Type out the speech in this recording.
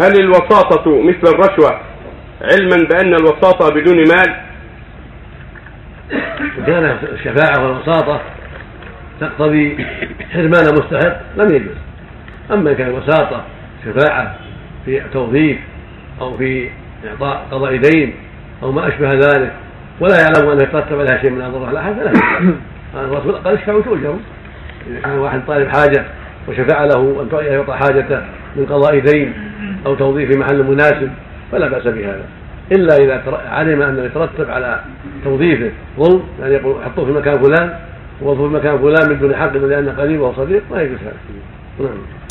هل الوساطة مثل الرشوة علما بأن الوساطة بدون مال؟ كان الشفاعة والوساطة تقتضي حرمان مستحق لم يجوز. أما إن كان الوساطة شفاعة في توظيف أو في إعطاء قضاء دين أو ما أشبه ذلك ولا يعلم أنه يترتب عليها شيء من أضرار الأحد فلا يشفع الرسول قال اشفعوا تؤجروا إذا كان واحد طالب حاجة وشفع له أن يعطى حاجته من قضاء دين أو توظيف في محل مناسب فلا بأس بهذا. إلا إذا علم أنه يترتب على توظيفه. ظلم يعني يقول حطوه في مكان فلان ووظفوه في مكان فلان من دون حق لأنه قريب وصديق ما يجوز هذا. نعم.